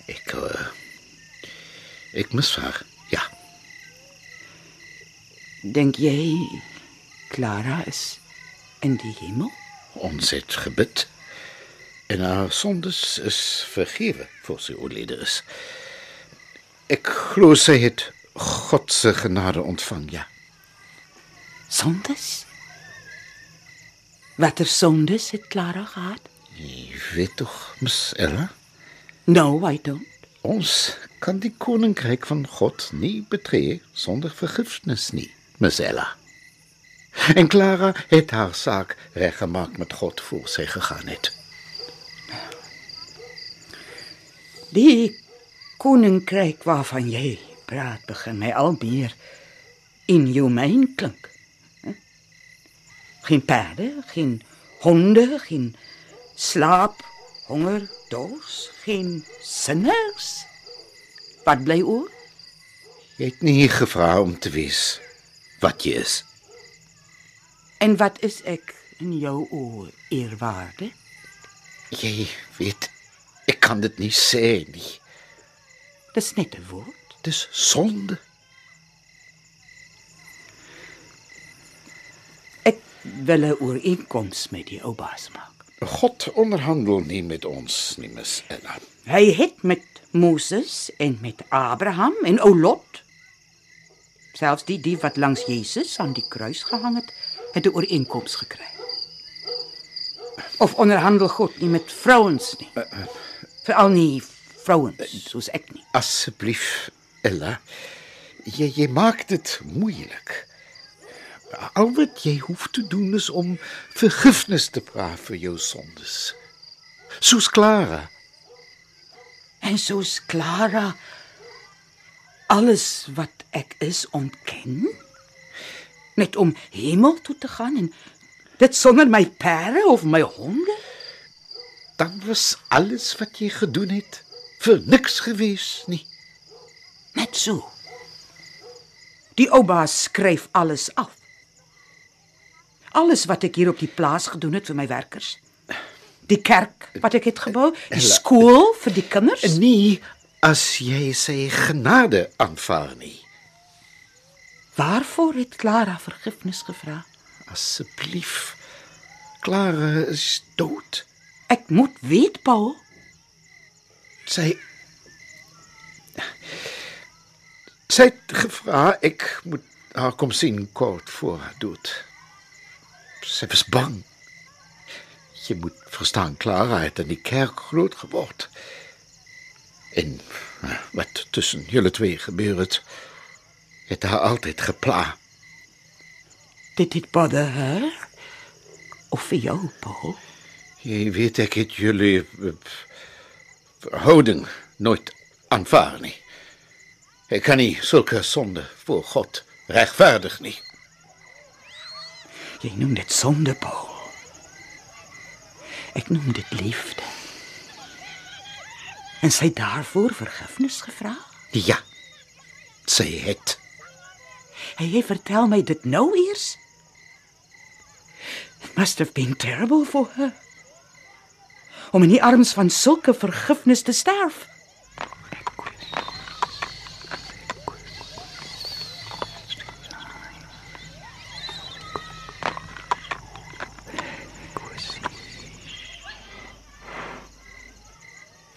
S3: Ek uh, ek mis haar. Ja,
S4: Dink jy Clara is in die hemel?
S3: ons het gebid en haar sondes is vergewe voor sy oorlede is. Ek glo sy het God se genade ontvang, ja.
S4: Sondes? Watter sondes het Clara gehad?
S3: Jy weet tog, Miss Ella,
S4: No, I don't.
S3: ons kan die koninkryk van God nie betree sonder vergifnis nie, Miss Ella. En Clara het haar saak reggemaak met God voor sy gegaan het.
S4: Die koninkryk waarvan jy praat begin my al meer inhumane klink. Geen perde, geen honde, geen slaap, honger, dors, geen sinners. Wat bly oor?
S3: Jy het nie gevra om te wees wat jy is.
S4: En wat is ek in jou oë, eerwaarde?
S3: Jy weet, ek kan dit nie sê nie.
S4: Dis net 'n woord.
S3: Dis sonde.
S4: Ek wil 'n ooreenkoms met die ou baas maak.
S3: God onderhandel nie met ons nie, Miss Ella.
S4: Hy het met Moses en met Abraham en ou Lot selfs die die wat langs Jesus aan die kruis gehang het, het 'n ooreenkoms gekry. Of onderhandel God nie met vrouens nie. Veral nie vrouens soos ek nie.
S3: Asseblief, Ella. Jy jy maak dit moeilik. Al wat jy hoef te doen is om vergifnis te vra vir jou sondes. Soos Clara.
S4: En soos Clara alles wat ek is ontken net om hemel toe te gaan en dit sonder my perde of my honde
S3: Dan was alles wat jy gedoen het vir niks gewees nie.
S4: net so die baas skryf alles af alles wat ek hier op die plaas gedoen het vir my werkers die kerk wat ek het gebou die skool vir die kinders
S3: Nie as jy sy genade aanvaar nie.
S4: waarvoor het Clara vergifnis gevra
S3: Asseblief. Clara is dood.
S4: ek moet weet Paul
S3: Sy Sy het gevra ek moet haar kom sien kort voor haar dood. Sy was bang. Jy moet verstaan, Clara het in die kerk groot geword. En eh, wat tussen julle twee gebeur het, haar altyd gepla.
S4: Did it bother her? Of vir jou, Paul?
S3: Jy weet ek het jullie eh, verhouding nooit aanvaar nie. Ek kan nie sulke sonde voor God regverdig nie.
S4: Jy noem dit sonde, Paul. Ek noem dit liefde. En het daarvoor vergifnis gevra?
S3: Ja. Sy het
S4: Hy jy vertel my dit nou eers? It must have been terrible for her. om in die arms van sulke vergifnis te sterf.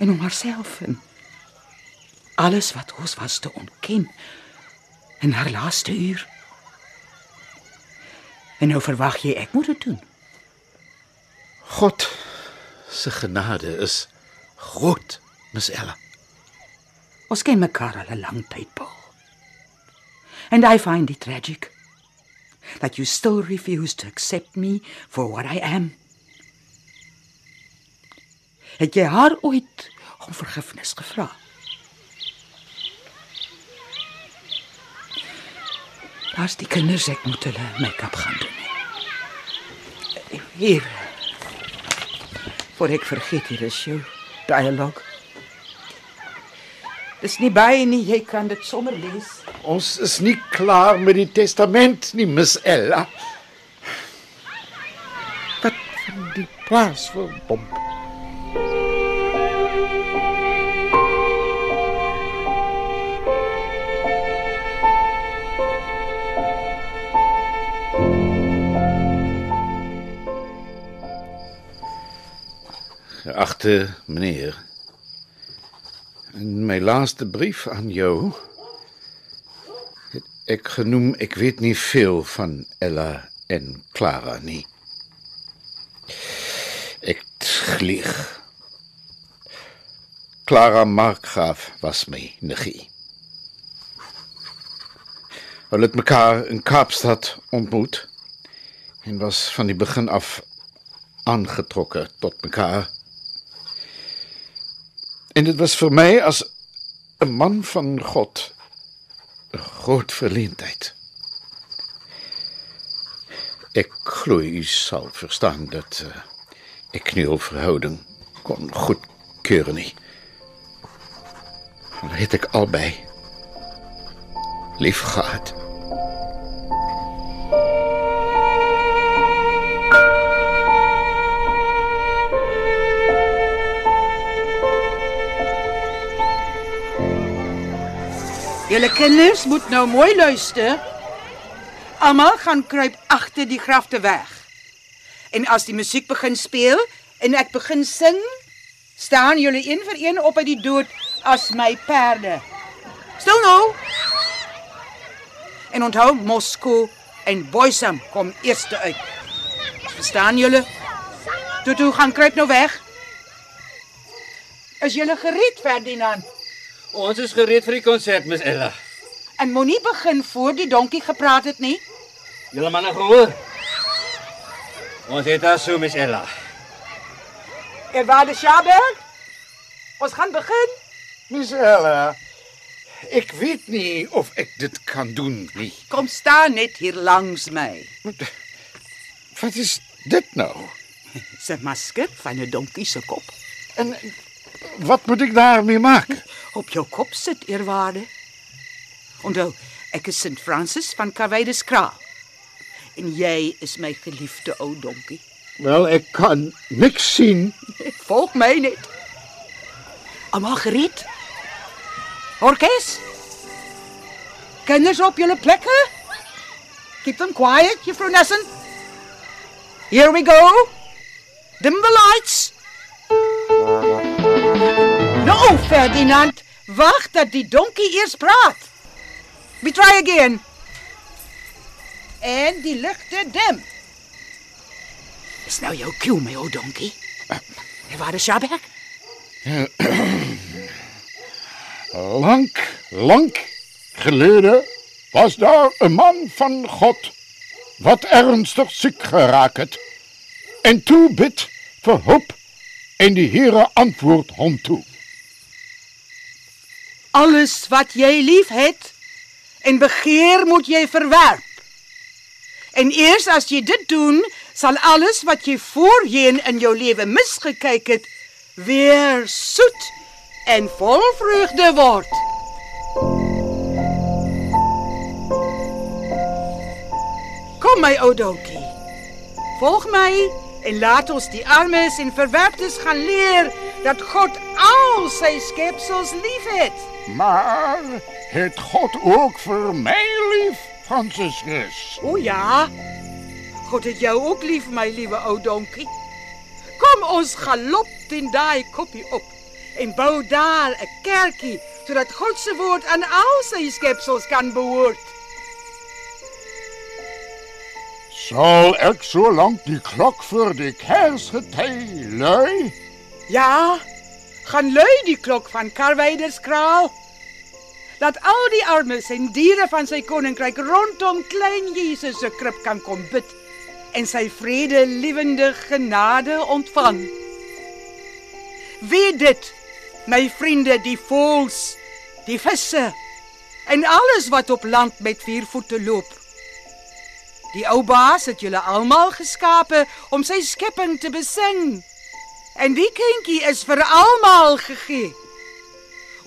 S4: en om haarself en alles wat ons was te ontken in haar laaste uur. En nou verwag jy ek moet dit doen.
S3: God se genade is groot, Miss Ella.
S4: Ons ken mekaar al 'n lang tyd, Paul. And I find it tragic that you still refuse to accept me for what I am. Het jy haar ooit om vergifnis gevra? Daar's die kinders ek moet hulle make-up gaan doen. Hier. Voor ek vergeet hier is jou dialoog. Dis nie baie nie, jy kan dit sommer lees.
S3: Ons is nie klaar met die testament nie, Miss Ella. Wat van die plaas vir pomp? Geachte meneer, in my laaste brief aan jou ek genoem ek weet nie veel van Ella en Clara nie. Ek lieg. Clara Markgraaf was my negie. Hulle het mekaar in Kaapstad ontmoet en was van die begin af aangetrokke tot mekaar. En dit was vir my as 'n man van God 'n groot verleentheid. Ek glo u sal verstaan dat uh, ek nie 'n verhouding kon goedkeur nie. Maar het ek albei lief gehad.
S4: Julle kinders moet nou mooi luister. Almal gaan kruip agter die grafte weg. En as die musiek begin speel en ek begin sing, staan julle een vir een op uit die dood as my perde. Stil nou. En onthou Moskou en Boysam kom eers uit. Verstaan julle? Toe gaan kruip nou weg. Is julle gereed, Ferdinand?
S6: Ons is gereed vir die konsert, Miss Ella.
S4: En moenie begin voor die donkie gepraat het nie.
S6: Julle manne gehoor? Ons het daar so, Miss Ella.
S4: Er waar de Schaberg? Ons gaan begin.
S3: Miss Ella, ek weet nie of ek dit kan doen nie.
S4: Kom staan net hier langs my.
S3: Wat is dit nou?
S4: Sy masker van 'n donkie se kop.
S3: En wat moet ek daarmee maak?
S4: Op jou kop sit eerwaarde. Onthou, ek is Sint Francis van Carwydes Kraal. En jy is my geliefde ou donkie.
S3: Wel, ek kan niks sien.
S4: Volg my net. Almal gereed? Orkes? Kinders op julle plekke? Keep them quiet, Juffrou Nessen. Here we go. Dim the lights. No, Ferdinand, wag dat die donkie eers praat. We try again. En die ligte dim. Is nou jou cue, my ou donkie. En waar is Shabak?
S9: Lank, lank gelede was daar 'n man van God wat ernstig siek geraak het. En toe bid vir hulp en die Here antwoord hom toe.
S4: Alles wat jy liefhet en begeer moet jy verwerp. En eers as jy dit doen, sal alles wat jy voorheen in jou lewe misgekyk het, weer soet en vol vreugde word. Kom my ou donkie. Volg my en laat ons die armes en verwerptes gaan leer dat God al sy skepsels liefhet.
S9: Maar het God ook vir my lief, Franciscus?
S4: O ja. God het jou ook lief, my liewe ou donkie. Kom ons galop teen daai koppie op en bou daar 'n kerkie sodat God se woord aan al sy skepsels kan behoort.
S5: Sal ek so lank die klok vir die kersgety lui?
S4: Ja, gaan lui die klok van Karweiderskraal. Dat al die armes en diere van sy koninkryk rondom klein Jesus se krib kan kom bid en sy vrede liewende genade ontvang. Wie dit, my vriende, die voëls, die visse en alles wat op land met vier voete loop. Die ou baas het julle almal geskape om sy skepping te besing. En die kindjie is vir almal gegee.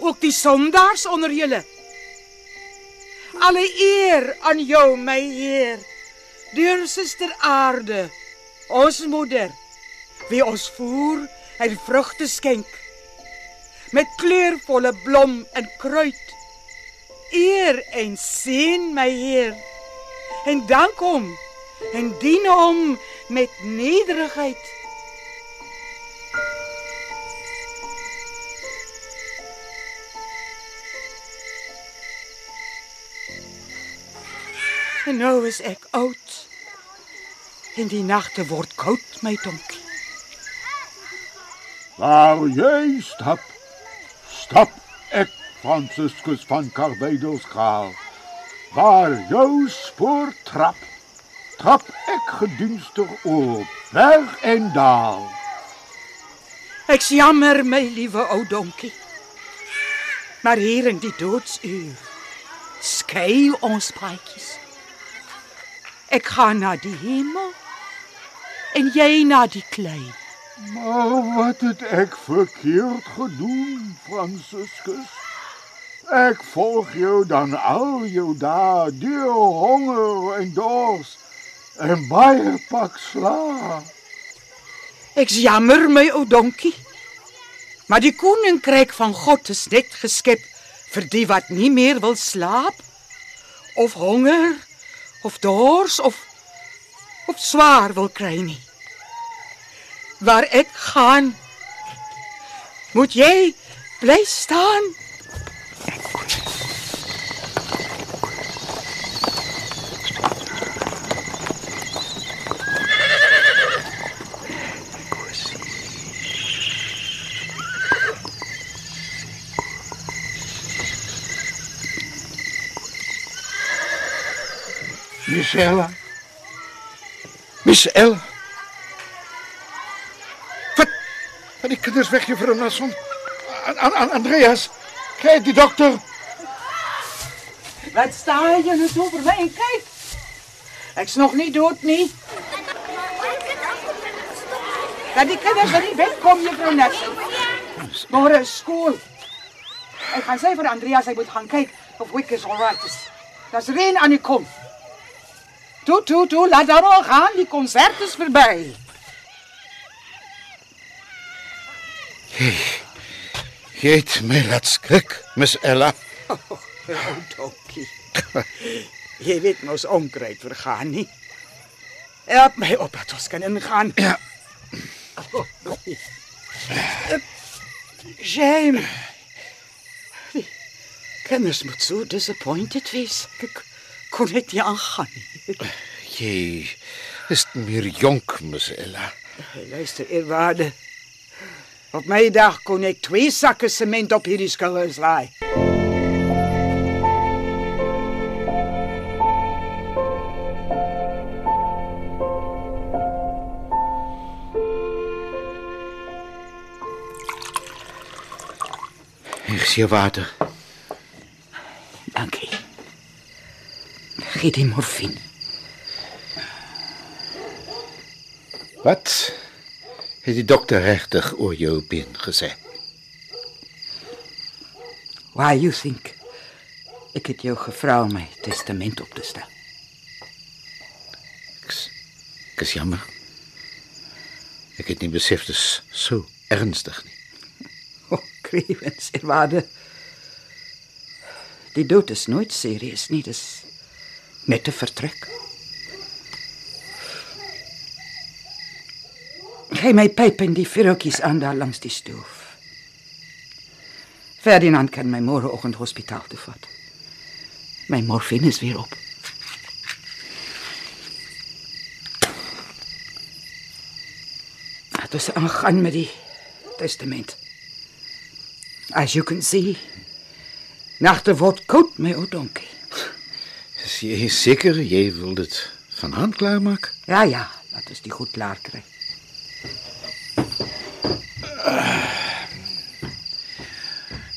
S4: Ook die sondaars onder julle. Alle eer aan jou, my Heer. Deur Suster Aarde, ons moeder, wie ons voer en vrugte skenk met kleurvolle blom en kruid. Eer en seën my Heer. En dank hom en dien hom met nederigheid. En nou is ek oud. En die nagte word koud, my donkie.
S5: Waar jy stap, stap ek Franciscus van Carbeidelskraal. Waar jou spoor trap, trap ek gedienstig op, berg en daal.
S4: Ek jammer my liewe ou donkie. Maar hier in die doodsuur skei ons paadjies. Ek gaan na die hemel en jy na die klei.
S5: Maar wat het ek verkeerd gedoen, Franciscus? Ek volg jou dan al jou dae deur honger en dors en baie pak sla.
S4: Ek jammer my ou donkie. Maar die koninkryk van God is net geskep vir die wat nie meer wil slaap of honger of dors of of swaar wil kry nie. Waar ek gaan, moet jy bly staan.
S5: Michelle. Michelle. Wat? Wat die kinders weg hier vir 'n nason. An, an, an Andreas, kry die dokter.
S4: Wat sta jy nou so vir my en kyk? Ek's nog nie dood nie. Dat kinders van die bed kom, Nelson. Môre is skool. Ek gaan sê vir Andreas hy moet gaan kyk of Wickers alright is. Daar's reën aan die kom. Toe, toe, toe, laat dan al gaan, die konsert is verby.
S3: Jy het my laat skrik, Miss Ella.
S4: O, donkie. Jy weet mos onkruid vergaan nie. Help my op dat ons kan ingaan.
S3: Ja.
S4: Shame. Die kinders moet so disappointed wees. Ek kon net nie aangaan.
S3: Jy is meer jonk, Miss Ella.
S4: Luister, eerwaarde. Op my dag kon ek twee sakke sement op hierdie skouers laai.
S3: Is jou water.
S4: Dankie. Gee die morfine.
S3: Wat het die dokter regtig oor jou been gesê?
S4: Why you think? Ek het jou gevra om my testament op te stel.
S3: Ek is, jammer. Ek het nie besef dit is so ernstig nie.
S4: O, oh, Krewens, eerwaarde. Die dood is nooit serieus nie, dis net 'n vertrek. Gee my pyp en die vuurtjies aan daar langs die stoof. Ferdinand kan my môreoggend hospitaal toe vat. My morfine is weer op. Dit is aangaan met die testament. As you can see, nagte word koud my ou donkie.
S3: Is jy seker jy wil dit vanaand klaarmaak?
S4: Ja ja, laat ons die goed klaar kry.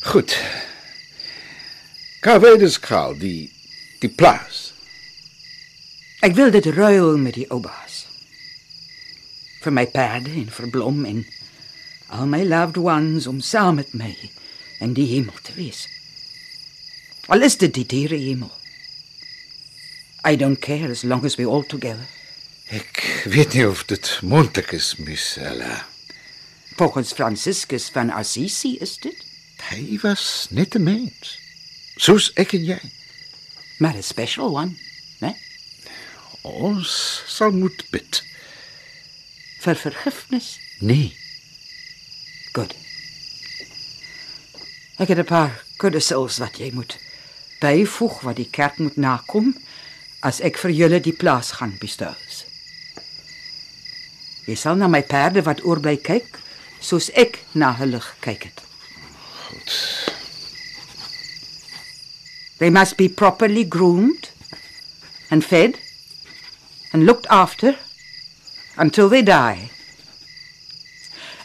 S3: Goed. Karvedeskraal, die die plaas.
S4: Ek wil dit ruil met die baas. Vir my perde en vir blom en al my loved ones om saam met my in die hemel te wees. Al is dit die diere hemel. I don't care as long as we all together.
S3: Ek weet nie of dit moontlik is, Miss Ella.
S4: Volgens Franciscus van Assisi is dit,
S3: Hy was net 'n mens. Soos ek en jy.
S4: maar 'n special one, né?
S3: Ons sal moet bid.
S4: Vir vergifnis.
S3: Nee.
S4: Goed. Ek het 'n paar kodesels wat jy moet byvoeg wat die kerk moet nakom as ek vir julle die plaas gaan bestou. Jy sal na my perde wat oorbly kyk, soos ek na hulle gekyk het. They must be properly groomed and fed and looked after until they die.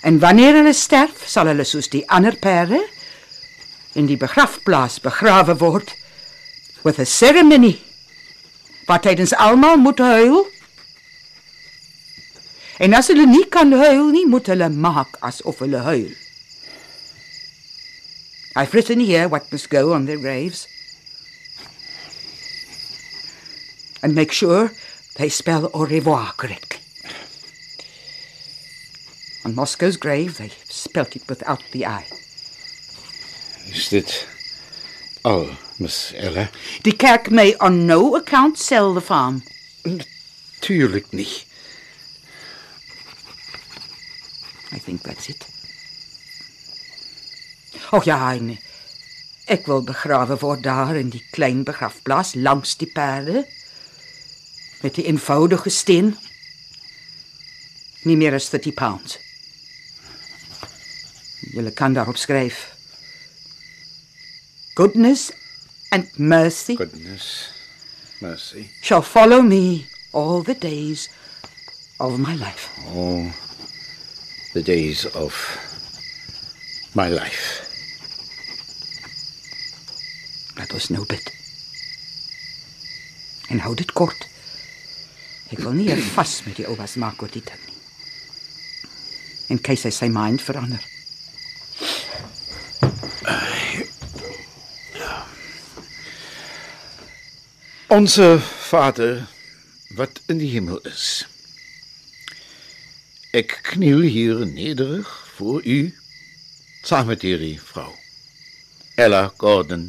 S4: En wanneer hulle sterf, sal hulle soos die ander perde in die begrafplaas begrawe word with a ceremony wat tydens almal moet huil. En as hulle nie kan huil nie, moet hulle maak asof hulle huil. I've written here what must go on their graves. And make sure they spell au revoir correctly. On Moscow's grave, they spelt it without the I.
S3: Is dit al, Miss Ella?
S4: Die kerk may on no account sell the farm.
S3: Tuurlik nie.
S4: I think that's it. Oh ja, en ek wil begrawe word daar in die klein begrafplaas langs die perde met die eenvoudige steen. Nie meer as 30 pounds. Julle kan daarop skryf. Goodness and mercy
S3: Goodness. Mercy.
S4: shall follow me all the days of my life.
S3: all the days of my life.
S4: Laat was no bid. En hou dit kort. Ek wil nie hier vas met die oupas maak oor dit nie. En keis hy sy mind verander.
S3: Onze Vader wat in die hemel is. Ek kniel hier nederig voor u saam met hierdie vrou. Ella Gordon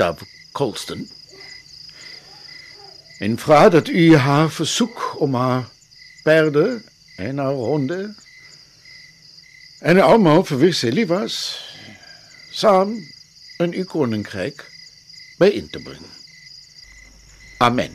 S3: Dove Colston. En vra dat u haar versoek om haar perde en haar honde en allemaal vir wie sy lief was, saam in uw koninkrijk bijeen te brengen. Amen.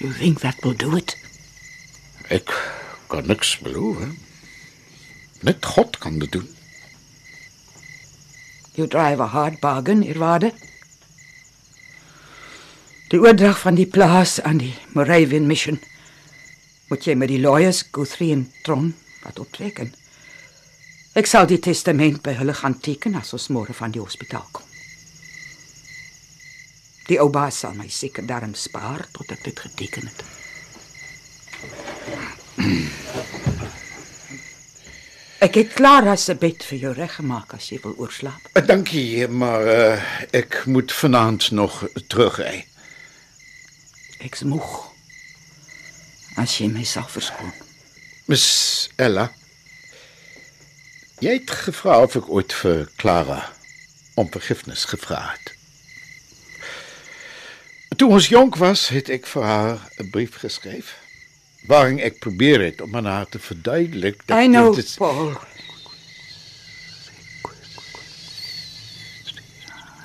S4: You think that will do it?
S3: Ek kan niks beloof. Net God kan dit doen.
S4: You drive a hard bargain, Irwade. Die oordrag van die plaas aan die Moravian Mission moet jy met die lawyers Guthrie en Tron wat optreken. Ek sal die testament by hulle gaan teken as ons môre van die hospitaal kom. Die ou baas sal my seker daarom spaar tot ek dit geteken het. Ek het klaar as 'n bed vir jou reggemaak as jy wil oorslaap.
S3: Eh, Dankie, maar uh, ek moet vanaand nog terugry.
S4: Ek's moeg. As jy my sal verskoon.
S3: Miss Ella. Jy het gevra of ek ooit vir Clara om vergifnis gevra het. Toe ons jonk was, het ek vir haar 'n brief geskryf waarin ek probeer het om aan haar te verduidelik dat
S4: I know,
S3: is-
S4: Paul.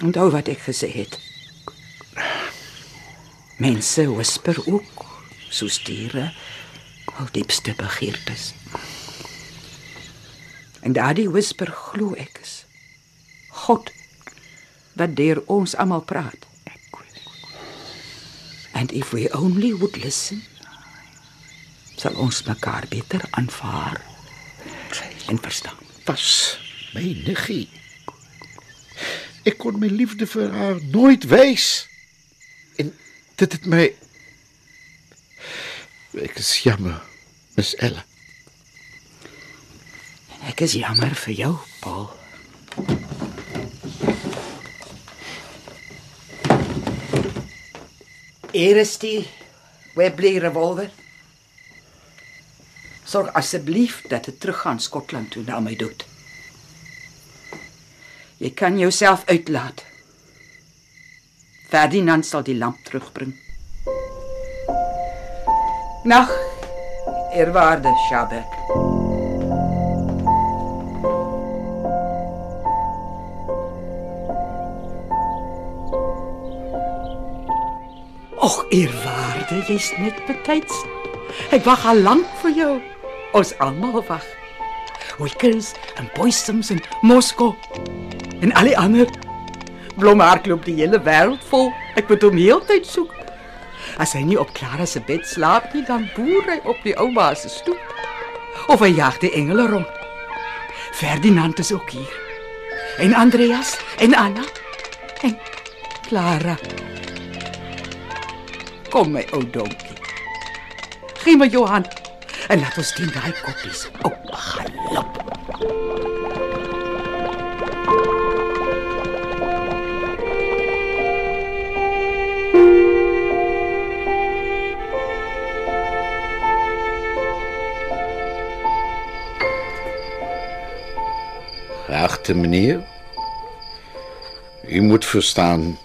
S4: Onthou wat gesê het. Mense whisper ook, soos diere, hul diepste begeertes. En daardie whisper glo ek is God wat deur ons almal praat. And if we only would listen, sal ons mekaar beter aanvaar en verstaan.
S3: was my niggie. Ek kon my liefde vir haar nooit wys. En dit het my ek is jammer, Miss Ella.
S4: Ek is jammer vir jou, Paul. Hier is die Webley revolver. Sorg asseblief dat dit teruggaan Skotland toe na my dood. Jy kan jouself uitlaat. Ferdinand sal die lamp terugbring. Nag, eerwaarde Shabek. Och, eerwaarde, jy's net betyds. Ek wag al lank vir jou. Ons almal wag. Wickers en Boysoms en Moskou en al die ander. Blomhart loop die hele wêreld vol. Ek moet hom heeltyd soek. As hy nie op Clara se bed slaap nie, dan boer hy op die ouma se stoep. Of hy jag die engele rond. Ferdinand is ook hier. En Andreas en Anna en Clara. Kom my ou donkie. Gee my jou hand en laat ons daai koppies op gaan.
S3: Geachte meneer, u moet verstaan.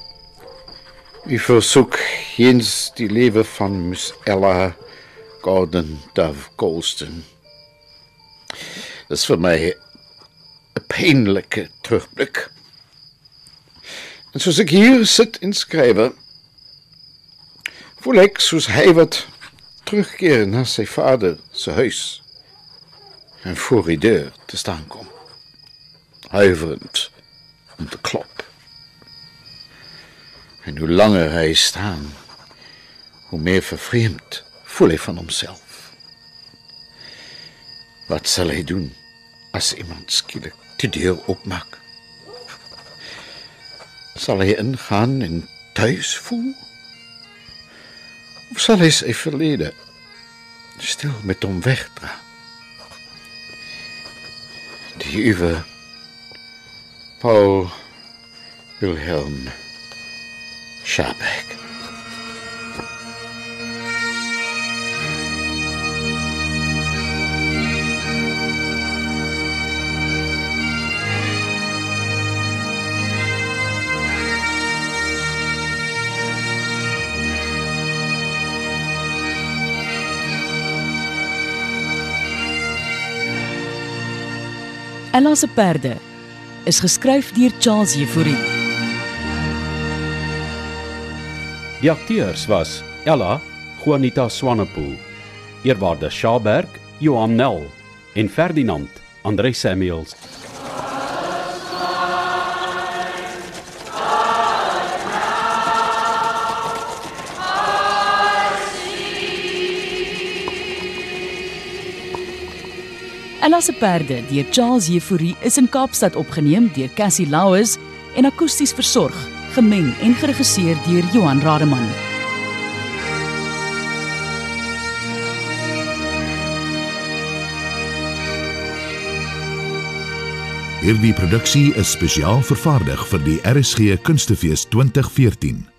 S3: U verzoek eens die leven van Miss Ella Gordon Dove Colston. Dat is voor mij een pijnlijke terugblik. En zoals ik hier zit in schrijven, voel ik zoals hij wat terugkeren naar zijn vader, zijn huis. En voor die deur te staan komt huiverend om de klop. En hoe langer hij staan, hoe meer vervreemd voel hij van hemzelf. Wat zal hij doen als iemand schielijk de deur opmaakt? Zal hij ingaan en thuis voelen? Of zal hij zijn verleden stil met hem wegdragen? Die uwe Paul Wilhelm Schabeck.
S2: Ella perde is geskryf deur Charles Jefouri.
S10: Die akteurs was Ella, Juanita Swanepoel, Eerwaarde Schaberg, Johan Nel en Ferdinand, Andrei Samuels.
S2: Ella se perde deur Charles Jefouri is in Kaapstad opgeneem deur Cassie Louws en akoesties versorg, gemeng en geregisseer deur Johan Rademan.
S1: Hierdie produksie is spesiaal vervaardig vir die RSG Kunstefees 2014.